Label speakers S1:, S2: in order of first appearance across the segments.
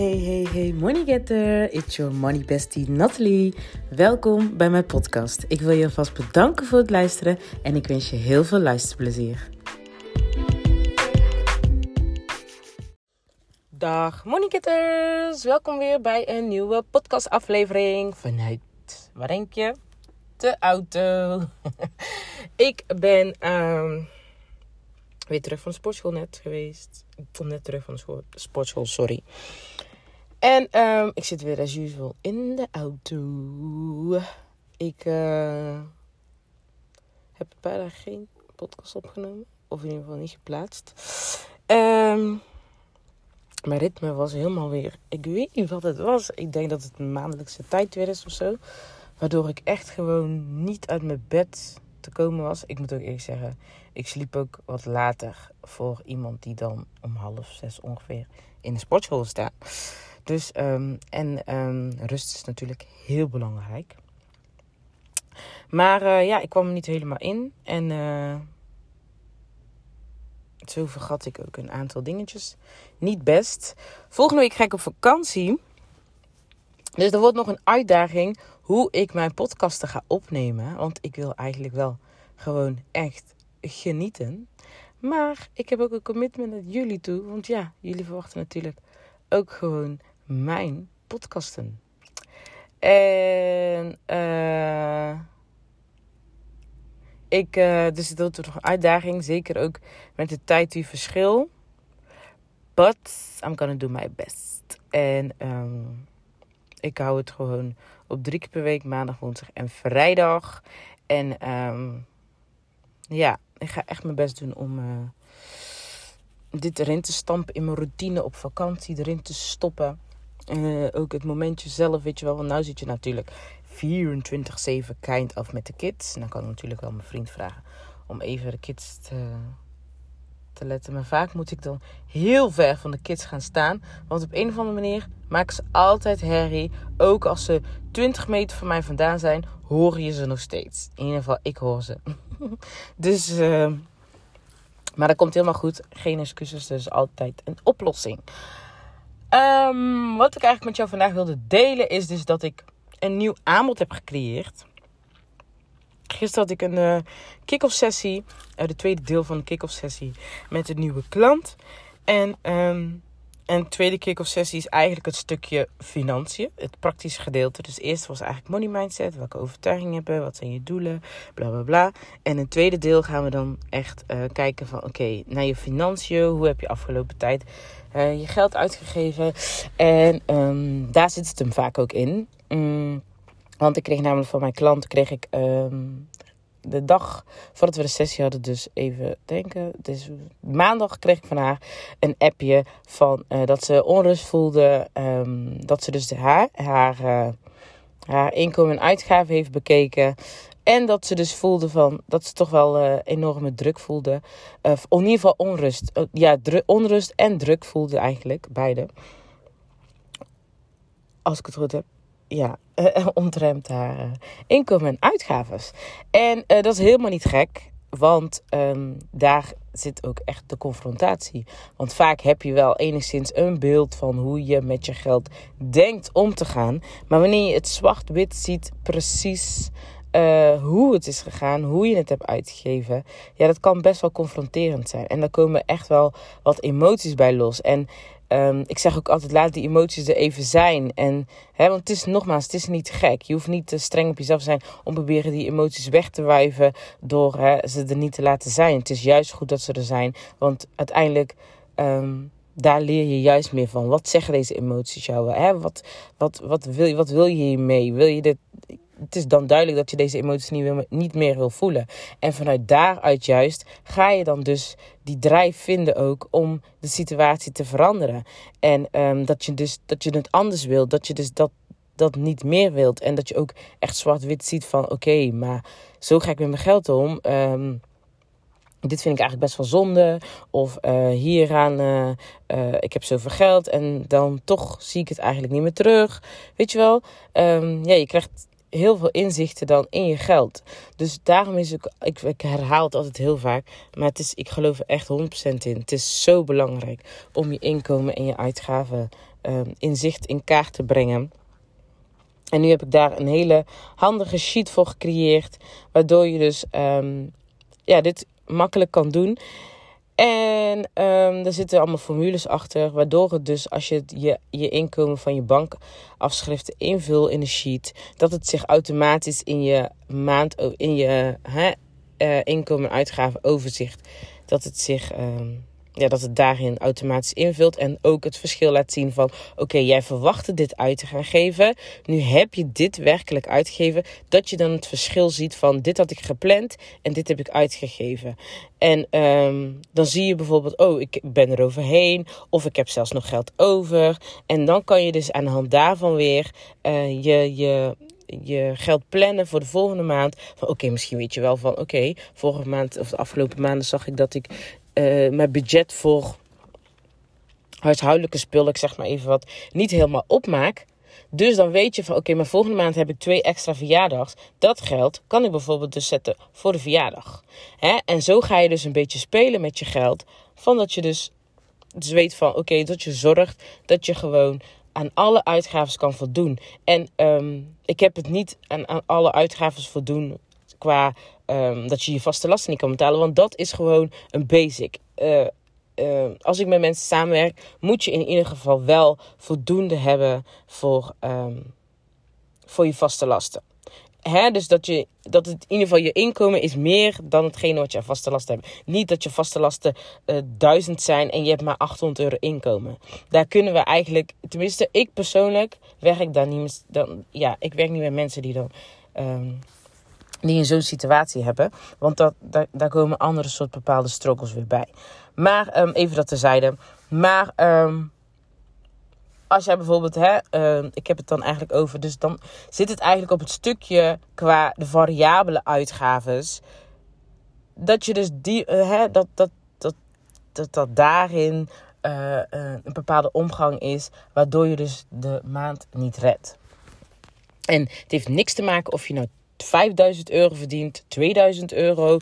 S1: Hey, hey, hey, money getter. It's your money bestie Natalie. Welkom bij mijn podcast. Ik wil je alvast bedanken voor het luisteren en ik wens je heel veel luisterplezier. Dag money getters. Welkom weer bij een nieuwe podcastaflevering vanuit, waar denk je? De auto. ik ben um, weer terug van de sportschool net geweest. Ik kom net terug van de sportschool, sorry. En um, ik zit weer as usual in de auto. Ik uh, heb dagen geen podcast opgenomen. Of in ieder geval niet geplaatst. Um, mijn ritme was helemaal weer... Ik weet niet wat het was. Ik denk dat het maandelijkse tijd weer is of zo. Waardoor ik echt gewoon niet uit mijn bed te komen was. Ik moet ook eerlijk zeggen, ik sliep ook wat later voor iemand die dan om half zes ongeveer in de sportschool staat. Dus, um, en um, rust is natuurlijk heel belangrijk. Maar uh, ja, ik kwam er niet helemaal in. En uh, zo vergat ik ook een aantal dingetjes. Niet best. Volgende week ga ik op vakantie. Dus er wordt nog een uitdaging hoe ik mijn podcasten ga opnemen. Want ik wil eigenlijk wel gewoon echt genieten. Maar ik heb ook een commitment naar jullie toe. Want ja, jullie verwachten natuurlijk ook gewoon mijn podcasten. En uh, ik, uh, dus het is nog een uitdaging. Zeker ook met de tijd die verschil. But I'm gonna do my best. En um, ik hou het gewoon op drie keer per week. Maandag, woensdag en vrijdag. En um, ja, ik ga echt mijn best doen om uh, dit erin te stampen in mijn routine op vakantie. Erin te stoppen. Uh, ook het momentje zelf, weet je wel. Want nu zit je natuurlijk 24-7 kind of met de kids. En dan kan ik natuurlijk wel mijn vriend vragen om even de kids te, te letten. Maar vaak moet ik dan heel ver van de kids gaan staan. Want op een of andere manier maken ze altijd herrie. Ook als ze 20 meter van mij vandaan zijn, hoor je ze nog steeds. In ieder geval, ik hoor ze. dus, uh, maar dat komt helemaal goed. Geen excuses, dus altijd een oplossing. Um, wat ik eigenlijk met jou vandaag wilde delen is dus dat ik een nieuw aanbod heb gecreëerd. Gisteren had ik een uh, kick-off sessie, uh, de tweede deel van de kick-off sessie met een nieuwe klant. En, de tweede kick-off sessie is eigenlijk het stukje financiën, het praktische gedeelte. Dus eerst was eigenlijk money mindset, welke overtuigingen hebben, wat zijn je doelen, bla bla bla. En het tweede deel gaan we dan echt uh, kijken van oké, naar je financiën, hoe heb je afgelopen tijd je geld uitgegeven. En um, daar zit het hem vaak ook in. Mm, want ik kreeg namelijk van mijn klant kreeg ik um, de dag voordat we de sessie hadden, dus even denken. Dus maandag kreeg ik van haar een appje van uh, dat ze onrust voelde. Um, dat ze dus haar, haar, uh, haar inkomen en uitgaven heeft bekeken. En dat ze dus voelde van dat ze toch wel uh, enorme druk voelde. Uh, in ieder geval onrust. Uh, ja, onrust en druk voelde eigenlijk, beide. Als ik het goed heb. Ja, omtrent haar inkomen en uitgaves. En dat is helemaal niet gek. Want um, daar zit ook echt de confrontatie. Want vaak heb je wel enigszins een beeld van hoe je met je geld denkt om te gaan. Maar wanneer je het zwart-wit ziet, precies uh, hoe het is gegaan, hoe je het hebt uitgegeven. Ja, dat kan best wel confronterend zijn. En daar komen echt wel wat emoties bij los. En um, ik zeg ook altijd, laat die emoties er even zijn. En, hè, want het is nogmaals, het is niet gek. Je hoeft niet te streng op jezelf te zijn om proberen die emoties weg te wuiven door hè, ze er niet te laten zijn. Het is juist goed dat ze er zijn. Want uiteindelijk. Um, daar leer je juist meer van. Wat zeggen deze emoties jou? Hè? Wat, wat, wat, wil, je, wat wil je hiermee? Wil je dit, het is dan duidelijk dat je deze emoties niet, meer wil voelen. En vanuit daaruit juist ga je dan dus die drijf vinden ook om de situatie te veranderen. En um, dat, je dus, dat je het anders wilt. Dat je dus dat, dat niet meer wilt. En dat je ook echt zwart-wit ziet van oké, maar zo ga ik met mijn geld om. Um, dit vind ik eigenlijk best wel zonde. Of uh, hieraan, uh, uh, ik heb zoveel geld en dan toch zie ik het eigenlijk niet meer terug. Weet je wel? Um, ja, je krijgt heel veel inzichten dan in je geld. Dus daarom is het, ik, ik herhaal het altijd heel vaak, maar het is, ik geloof er echt 100% in. Het is zo belangrijk om je inkomen en je uitgaven um, inzicht in kaart te brengen. En nu heb ik daar een hele handige sheet voor gecreëerd. Waardoor je dus um, ja, dit makkelijk kan doen. En um, er zitten allemaal formules achter, waardoor het dus als je je, je inkomen van je bankafschriften invult in de sheet, dat het zich automatisch in je maand, in je hè, uh, inkomen- en uitgaven overzicht, dat het zich um, ja, dat het daarin automatisch invult. En ook het verschil laat zien van: oké, jij verwachtte dit uit te gaan geven. Nu heb je dit werkelijk uitgegeven. Dat je dan het verschil ziet van: dit had ik gepland en dit heb ik uitgegeven. En um, dan zie je bijvoorbeeld: oh, ik ben er overheen. Of ik heb zelfs nog geld over. En dan kan je dus aan de hand daarvan weer uh, je. je je geld plannen voor de volgende maand. Van oké, misschien weet je wel van oké, vorige maand of de afgelopen maanden zag ik dat ik uh, mijn budget voor huishoudelijke spullen, ik zeg maar even wat, niet helemaal opmaak. Dus dan weet je van oké, okay, maar volgende maand heb ik twee extra verjaardags. Dat geld kan ik bijvoorbeeld dus zetten voor de verjaardag. Hè? En zo ga je dus een beetje spelen met je geld. Van dat je dus, dus weet van oké, dat je zorgt dat je gewoon aan alle uitgaven kan voldoen. En um, ik heb het niet aan, aan alle uitgaven voldoen qua um, dat je je vaste lasten niet kan betalen. Want dat is gewoon een basic. Uh, uh, als ik met mensen samenwerk, moet je in ieder geval wel voldoende hebben voor, um, voor je vaste lasten. Dus dat, je, dat het in ieder geval je inkomen is meer dan hetgene wat je aan vaste lasten hebt. Niet dat je vaste lasten uh, duizend zijn en je hebt maar 800 euro inkomen. Daar kunnen we eigenlijk, tenminste ik persoonlijk werk daar niet dan, ja, ik werk niet met mensen die dan um, die in zo'n situatie hebben. Want dat, daar, komen andere soort bepaalde struggles weer bij. Maar um, even dat terzijde. Maar um, als jij bijvoorbeeld, hè, uh, ik heb het dan eigenlijk over, dus dan zit het eigenlijk op het stukje qua de variabele uitgaves. Dat je dus die, uh, hè, dat, dat, dat, dat, dat daarin uh, een bepaalde omgang is, waardoor je dus de maand niet redt. En het heeft niks te maken of je nou 5000 euro verdient, 2000 euro,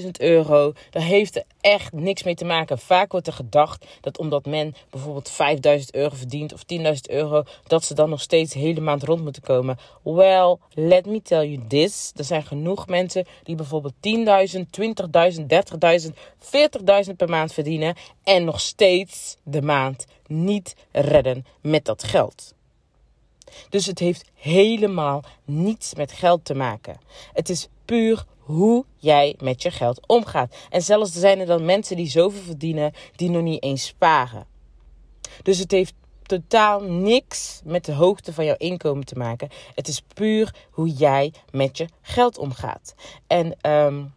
S1: 10.000 euro. Daar heeft er echt niks mee te maken. Vaak wordt er gedacht dat omdat men bijvoorbeeld 5000 euro verdient of 10.000 euro, dat ze dan nog steeds de hele maand rond moeten komen. Well, let me tell you this. Er zijn genoeg mensen die bijvoorbeeld 10.000, 20.000, 30.000, 40.000 per maand verdienen en nog steeds de maand niet redden met dat geld. Dus het heeft helemaal niets met geld te maken. Het is puur hoe jij met je geld omgaat. En zelfs zijn er dan mensen die zoveel verdienen die nog niet eens sparen. Dus het heeft totaal niks met de hoogte van jouw inkomen te maken. Het is puur hoe jij met je geld omgaat. En um,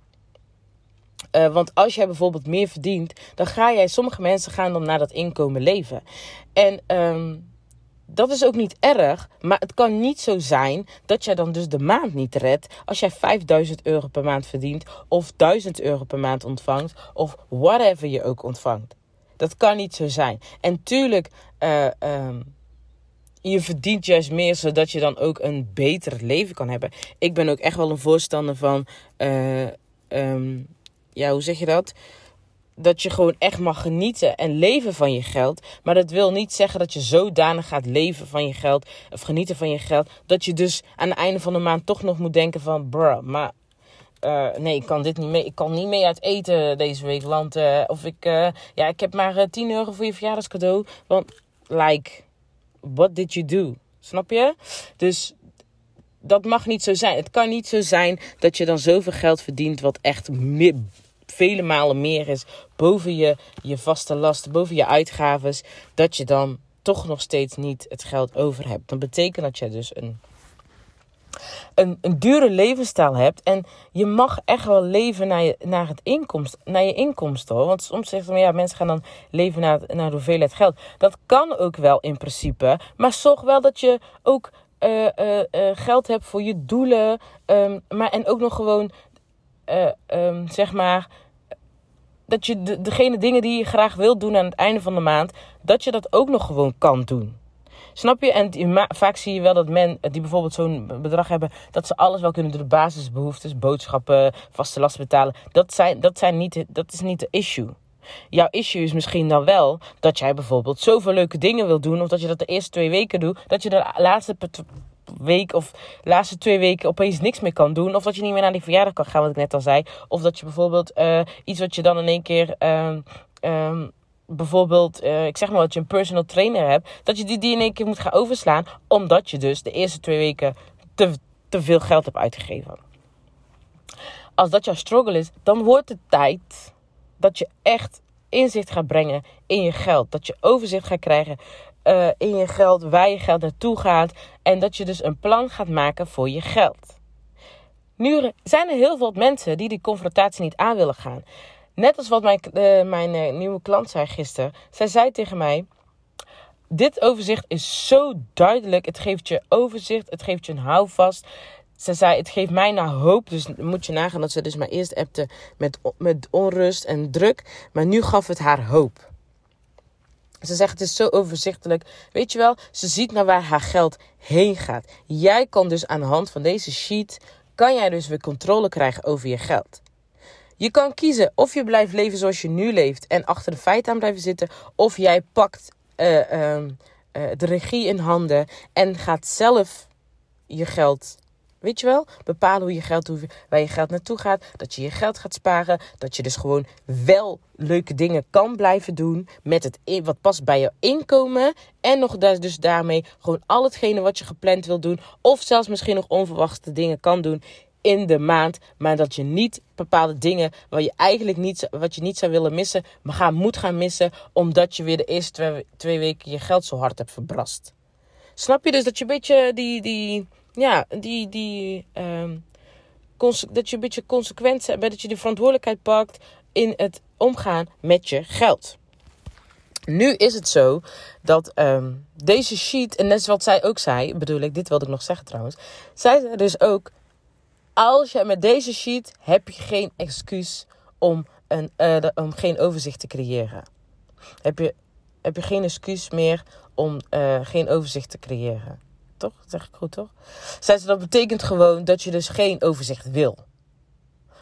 S1: uh, want als jij bijvoorbeeld meer verdient, dan ga jij, sommige mensen gaan dan naar dat inkomen leven. En um, dat is ook niet erg, maar het kan niet zo zijn dat jij dan dus de maand niet redt als jij 5000 euro per maand verdient of 1000 euro per maand ontvangt of whatever je ook ontvangt. Dat kan niet zo zijn. En tuurlijk, uh, um, je verdient juist meer zodat je dan ook een beter leven kan hebben. Ik ben ook echt wel een voorstander van, uh, um, ja, hoe zeg je dat? Dat je gewoon echt mag genieten en leven van je geld. Maar dat wil niet zeggen dat je zodanig gaat leven van je geld of genieten van je geld. Dat je dus aan het einde van de maand toch nog moet denken van, bruh, maar uh, nee, ik kan dit niet mee. Ik kan niet mee uit eten deze week. Want, uh, of ik, uh, ja, ik heb maar 10 euro voor je verjaardagscadeau. Want, like, what did you do? Snap je? Dus dat mag niet zo zijn. Het kan niet zo zijn dat je dan zoveel geld verdient wat echt vele malen meer is boven je, je vaste lasten, boven je uitgaves, dat je dan toch nog steeds niet het geld over hebt. Dan betekent dat je dus een, een, een dure levensstijl hebt. En je mag echt wel leven naar je, naar het inkomst, naar je inkomsten. Hoor. Want soms zeggen ze, ja, mensen gaan dan leven naar, naar de hoeveelheid geld. Dat kan ook wel in principe. Maar zorg wel dat je ook uh, uh, uh, geld hebt voor je doelen. Um, maar en ook nog gewoon uh, um, zeg maar, dat je de, degene dingen die je graag wilt doen aan het einde van de maand, dat je dat ook nog gewoon kan doen. Snap je? En vaak zie je wel dat men die bijvoorbeeld zo'n bedrag hebben, dat ze alles wel kunnen doen. De basisbehoeftes, boodschappen, vaste lasten betalen. Dat, zijn, dat, zijn niet, dat is niet de issue. Jouw issue is misschien dan wel dat jij bijvoorbeeld zoveel leuke dingen wil doen. Of dat je dat de eerste twee weken doet. Dat je de laatste week of de laatste twee weken opeens niks meer kan doen. Of dat je niet meer naar die verjaardag kan gaan, wat ik net al zei. Of dat je bijvoorbeeld uh, iets wat je dan in één keer. Um, um, bijvoorbeeld, uh, ik zeg maar dat je een personal trainer hebt. Dat je die, die in één keer moet gaan overslaan. Omdat je dus de eerste twee weken te, te veel geld hebt uitgegeven. Als dat jouw struggle is, dan wordt het tijd dat je echt inzicht gaat brengen in je geld. Dat je overzicht gaat krijgen uh, in je geld, waar je geld naartoe gaat. En dat je dus een plan gaat maken voor je geld. Nu zijn er heel veel mensen die die confrontatie niet aan willen gaan. Net als wat mijn, uh, mijn uh, nieuwe klant zei gisteren. Zij zei tegen mij: Dit overzicht is zo duidelijk. Het geeft je overzicht, het geeft je een houvast. Ze zei, het geeft mij nou hoop. Dus moet je nagaan dat ze dus maar eerst appte met, met onrust en druk. Maar nu gaf het haar hoop. Ze zegt, het is zo overzichtelijk. Weet je wel, ze ziet naar waar haar geld heen gaat. Jij kan dus aan de hand van deze sheet, kan jij dus weer controle krijgen over je geld. Je kan kiezen of je blijft leven zoals je nu leeft en achter de feiten aan blijven zitten. Of jij pakt uh, uh, de regie in handen en gaat zelf je geld Weet je wel? Bepalen hoe je geld, waar je geld naartoe gaat. Dat je je geld gaat sparen. Dat je dus gewoon wel leuke dingen kan blijven doen. Met het wat past bij je inkomen. En nog dus daarmee gewoon al hetgene wat je gepland wil doen. Of zelfs misschien nog onverwachte dingen kan doen in de maand. Maar dat je niet bepaalde dingen waar je eigenlijk niet, wat je niet zou willen missen. Maar gaan, moet gaan missen. Omdat je weer de eerste twee, twee weken je geld zo hard hebt verbrast. Snap je dus dat je een beetje die... die ja, die, die, um, dat je een beetje consequent bent, dat je de verantwoordelijkheid pakt in het omgaan met je geld. Nu is het zo dat um, deze sheet, en net wat zij ook zei, bedoel ik, dit wilde ik nog zeggen trouwens. Zij zei dus ook, als je met deze sheet heb je geen excuus om, een, uh, om geen overzicht te creëren. Heb je, heb je geen excuus meer om uh, geen overzicht te creëren toch? Zeg ik goed, toch? Zei ze, dat betekent gewoon dat je dus geen overzicht wil.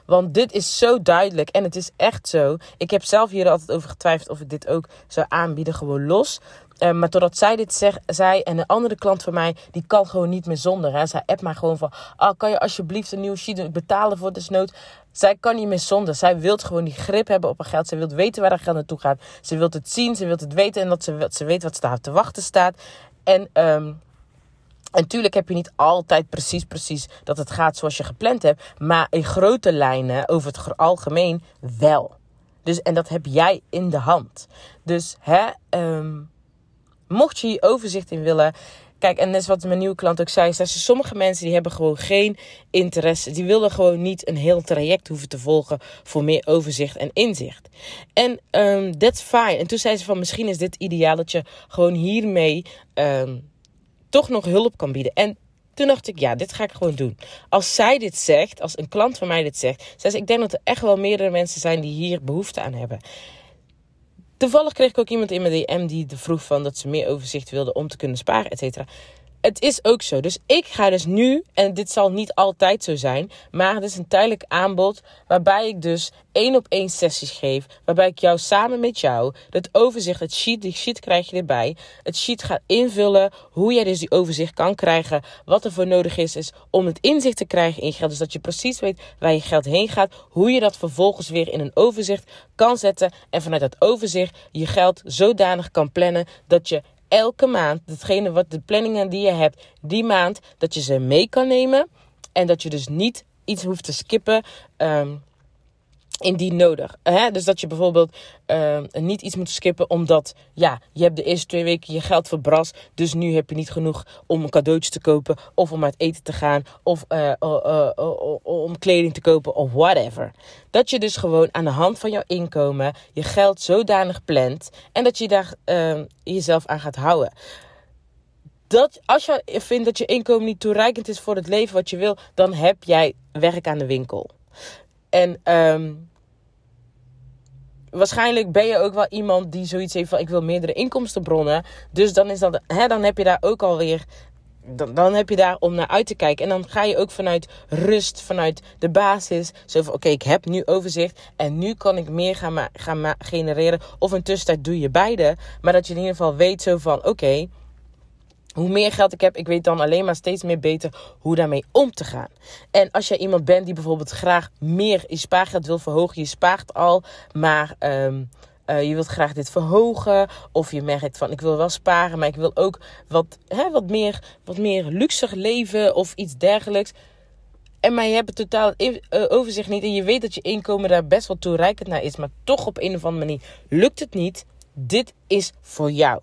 S1: Want dit is zo duidelijk en het is echt zo. Ik heb zelf hier altijd over getwijfeld of ik dit ook zou aanbieden, gewoon los. Uh, maar totdat zij dit zeg, zei en een andere klant van mij, die kan gewoon niet meer zonder. Hè. Zij appt maar gewoon van, ah, kan je alsjeblieft een nieuwe sheet betalen voor desnood? Zij kan niet meer zonder. Zij wil gewoon die grip hebben op haar geld. Zij wil weten waar haar geld naartoe gaat. Ze wil het zien, ze wil het weten en dat ze, ze weet wat ze daar te wachten staat. En um, natuurlijk heb je niet altijd precies, precies dat het gaat zoals je gepland hebt. Maar in grote lijnen, over het algemeen, wel. Dus, en dat heb jij in de hand. Dus hè, um, mocht je hier overzicht in willen. Kijk, en net wat mijn nieuwe klant ook zei, is dat sommige mensen die hebben gewoon geen interesse. Die willen gewoon niet een heel traject hoeven te volgen voor meer overzicht en inzicht. En um, that's fine. En toen zei ze van misschien is dit ideaal dat je gewoon hiermee um, toch nog hulp kan bieden. En toen dacht ik, ja, dit ga ik gewoon doen. Als zij dit zegt, als een klant van mij dit zegt, zei ze, ik denk dat er echt wel meerdere mensen zijn die hier behoefte aan hebben. Toevallig kreeg ik ook iemand in mijn DM die vroeg van dat ze meer overzicht wilde om te kunnen sparen, et cetera het is ook zo. Dus ik ga dus nu, en dit zal niet altijd zo zijn, maar het is een tijdelijk aanbod waarbij ik dus één op één sessies geef, waarbij ik jou samen met jou het overzicht, het sheet, die sheet krijg je erbij, het sheet gaat invullen, hoe jij dus die overzicht kan krijgen, wat er voor nodig is, is om het inzicht te krijgen in geld, dus dat je precies weet waar je geld heen gaat, hoe je dat vervolgens weer in een overzicht kan zetten en vanuit dat overzicht je geld zodanig kan plannen dat je elke maand, datgene wat de planningen die je hebt, die maand, dat je ze mee kan nemen. En dat je dus niet iets hoeft te skippen. Um, indien nodig. Hè? Dus dat je bijvoorbeeld uh, niet iets moet skippen omdat ja, je hebt de eerste twee weken je geld verbrast. Dus nu heb je niet genoeg om een cadeautje te kopen of om uit eten te gaan of uh, om kleding te kopen of whatever. Dat je dus gewoon aan de hand van jouw inkomen je geld zodanig plant en dat je daar ehm, jezelf aan gaat houden. Dat, als je vindt dat je inkomen niet toereikend is voor het leven wat je wil, dan heb jij werk aan de winkel. En um, waarschijnlijk ben je ook wel iemand die zoiets heeft van ik wil meerdere inkomstenbronnen. Dus dan, is dat, hè, dan heb je daar ook alweer dan, dan heb je daar om naar uit te kijken. En dan ga je ook vanuit rust, vanuit de basis. Zo van, oké, ik heb nu overzicht. En nu kan ik meer gaan, gaan genereren. Of in tussentijd doe je beide. Maar dat je in ieder geval weet zo van, oké... hoe meer geld ik heb, ik weet dan alleen maar steeds meer beter hoe daarmee om te gaan. En als jij iemand bent die bijvoorbeeld graag meer je spaargeld wil verhogen, je spaart al, maar um, uh, je wilt graag dit verhogen. Of je merkt van ik wil wel sparen, maar ik wil ook wat, hè, wat, meer, wat meer luxig leven of iets dergelijks. En maar je hebt het totaal uh, overzicht niet. En je weet dat je inkomen daar best wel toereikend naar is. Maar toch op een of andere manier lukt het niet. Dit is voor jou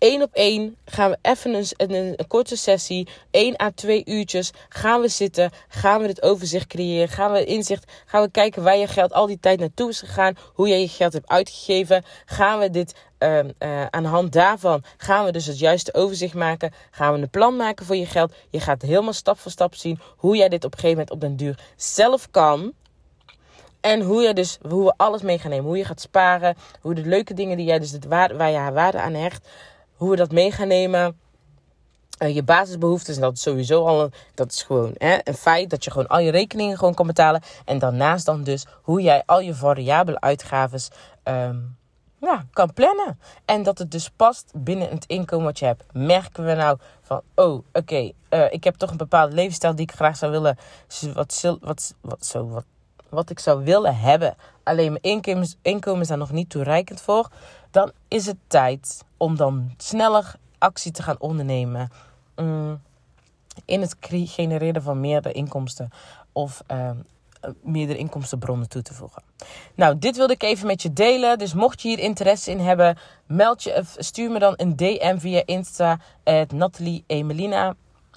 S1: één op één gaan we even een, een, korte sessie, 1 à 2 uurtjes, gaan we zitten, gaan we dit overzicht creëren, gaan we inzicht, gaan we kijken waar je geld al die tijd naartoe is gegaan, hoe jij je geld hebt uitgegeven, gaan we dit uh, aan de hand daarvan, gaan we dus het juiste overzicht maken, gaan we een plan maken voor je geld. Je gaat helemaal stap voor stap zien hoe jij dit op een gegeven moment op den duur zelf kan. En hoe, je dus, hoe we alles mee gaan nemen. Hoe je gaat sparen. Hoe de leuke dingen die jij dus waarde, waar je haar waarde aan hecht hoe we dat mee gaan nemen. Uh, je basisbehoeftes, en dat is sowieso al een, dat is gewoon hè, een feit dat je gewoon al je rekeningen gewoon kan betalen. En daarnaast dan dus hoe jij al je variabele uitgaves um, ja, kan plannen. En dat het dus past binnen het inkomen wat je hebt. Merken we nou van, oh, oké, eh, ik heb toch een bepaalde levensstijl die ik graag zou willen, wat, wat, wat, zo, wat, wat ik zou willen hebben. Alleen mijn inkomen is daar nog niet toereikend voor dan is het tijd om dan sneller actie te gaan ondernemen. Mm, in het genereren van meerdere inkomsten of uh, meerdere inkomstenbronnen toe te voegen. Nou, dit wilde ik even met je delen. Dus mocht je hier interesse in hebben, meld je, stuur me dan een DM via Insta, Nathalie Emelina.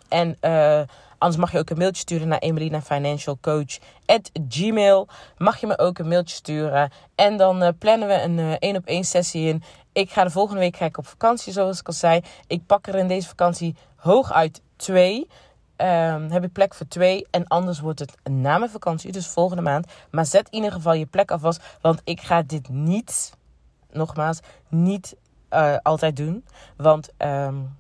S1: En uh, Anders mag je ook een mailtje sturen naar Emelina Financial Coach at gmail. Mag je me ook een mailtje sturen. En dan uh, plannen we een één op één sessie in. Ik ga de volgende week ik op vakantie, zoals ik al zei. Ik pak er in deze vakantie hooguit twee. Um, heb ik plek voor twee. En anders wordt het na mijn vakantie, dus volgende maand. Maar zet in ieder geval je plek alvast. Want ik ga dit niet, nogmaals, niet uh, altijd doen. Want um,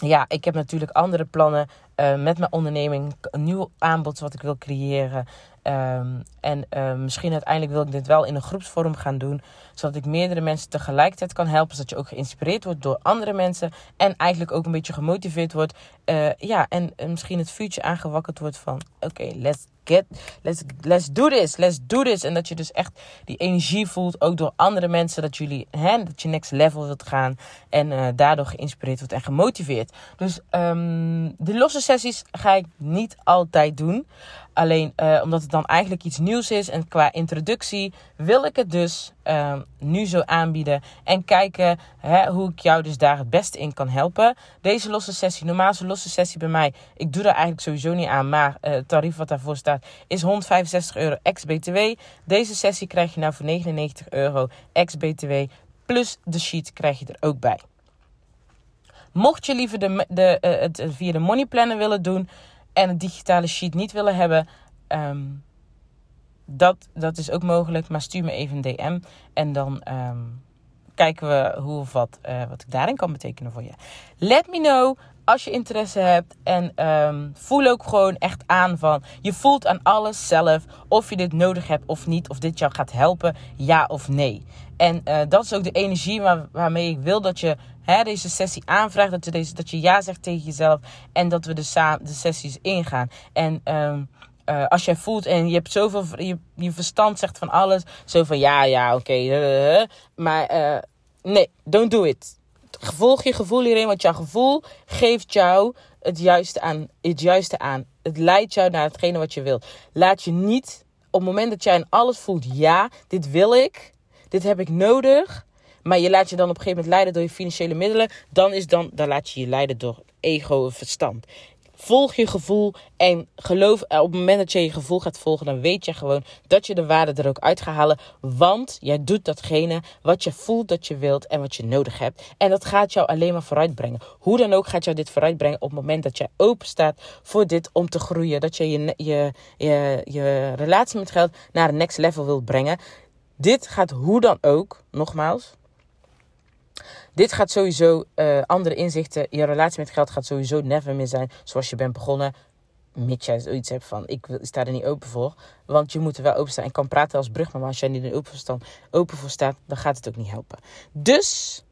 S1: ja, ik heb natuurlijk andere plannen uh, met mijn onderneming. Een nieuw aanbod wat ik wil creëren. Um, en uh, misschien uiteindelijk wil ik dit wel in een groepsvorm gaan doen. Zodat ik meerdere mensen tegelijkertijd kan helpen. Zodat je ook geïnspireerd wordt door andere mensen. En eigenlijk ook een beetje gemotiveerd wordt. Uh, ja, en misschien het vuurtje aangewakkerd wordt van... Oké, let's get, let's, let's do this, let's do this. En dat je dus echt die energie voelt, ook door andere mensen, dat jullie, hè, dat je next level wilt gaan en uh, daardoor geïnspireerd wordt en gemotiveerd. Dus um, de losse sessies ga ik niet altijd doen. Alleen omdat het dan eigenlijk iets nieuws is en qua introductie wil ik het dus uh, nu zo aanbieden. En kijken hè, hoe ik jou dus daar het beste in kan helpen. Deze losse sessie, normaal losse sessie bij mij. Ik doe daar eigenlijk sowieso niet aan. Maar uh, het tarief wat daarvoor staat is 165 euro ex-BTW. Deze sessie krijg je nou voor 99 euro ex-BTW. Plus de sheet krijg je er ook bij. Mocht je liever de, de, uh, het via de money planner willen doen en het digitale sheet niet willen hebben, um, dat, dat is ook mogelijk. Maar stuur me even een DM en dan um, kijken we hoe of wat, uh, wat ik daarin kan betekenen voor je. Let me know als je interesse hebt. En um, voel ook gewoon echt aan van. Je voelt aan alles zelf. Of je dit nodig hebt of niet. Of dit jou gaat helpen. Ja of nee. En uh, dat is ook de energie waar, waarmee ik wil dat je hè, deze sessie aanvraagt. Dat je, dat je ja zegt tegen jezelf. En dat we de, de sessies ingaan. En um, uh, als jij voelt en je hebt zoveel. Je, je verstand zegt van alles. Zo van ja, ja, oké. Okay, uh, maar nee, don't do it. Volg je gevoel hierin, want jouw gevoel geeft jou het juiste aan. Het, juiste aan. het leidt jou naar hetgene wat je wilt. Laat je niet op het moment dat jij in alles voelt: ja, dit wil ik, dit heb ik nodig. Maar je laat je dan op een gegeven moment leiden door je financiële middelen. Dan, is dan, dan laat je je leiden door ego en verstand. Volg je gevoel en geloof, eh, op het moment dat je je gevoel gaat volgen, dan weet je gewoon dat je de waarde er ook uit gaat halen. Want jij doet datgene wat je voelt dat je wilt en wat je nodig hebt. En dat gaat jou alleen maar vooruitbrengen. Hoe dan ook gaat jou dit vooruitbrengen op het moment dat jij open staat voor dit om te groeien. Dat je je, je, je, je relatie met geld naar een next level wilt brengen. Dit gaat hoe dan ook, nogmaals, Dit gaat sowieso uh, andere inzichten. Je relatie met geld gaat sowieso never meer zijn zoals je bent begonnen. Mits jij zoiets hebt van, ik sta er niet open voor. Want je moet er wel open staan. Ik kan praten als brug, maar als jij niet er open voor, open voor staat, dan gaat het ook niet helpen. Dus,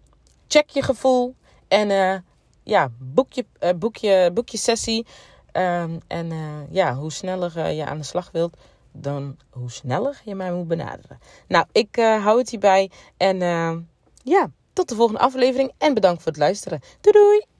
S1: check je gevoel. En uh, ja, boek je, uh, boek sessie. Um, en ja, hoe sneller je aan de slag wilt, dan hoe sneller je mij moet benaderen. Nou, ik hou het hierbij. En ja, tot de volgende aflevering. En bedankt voor het luisteren. Doei doei!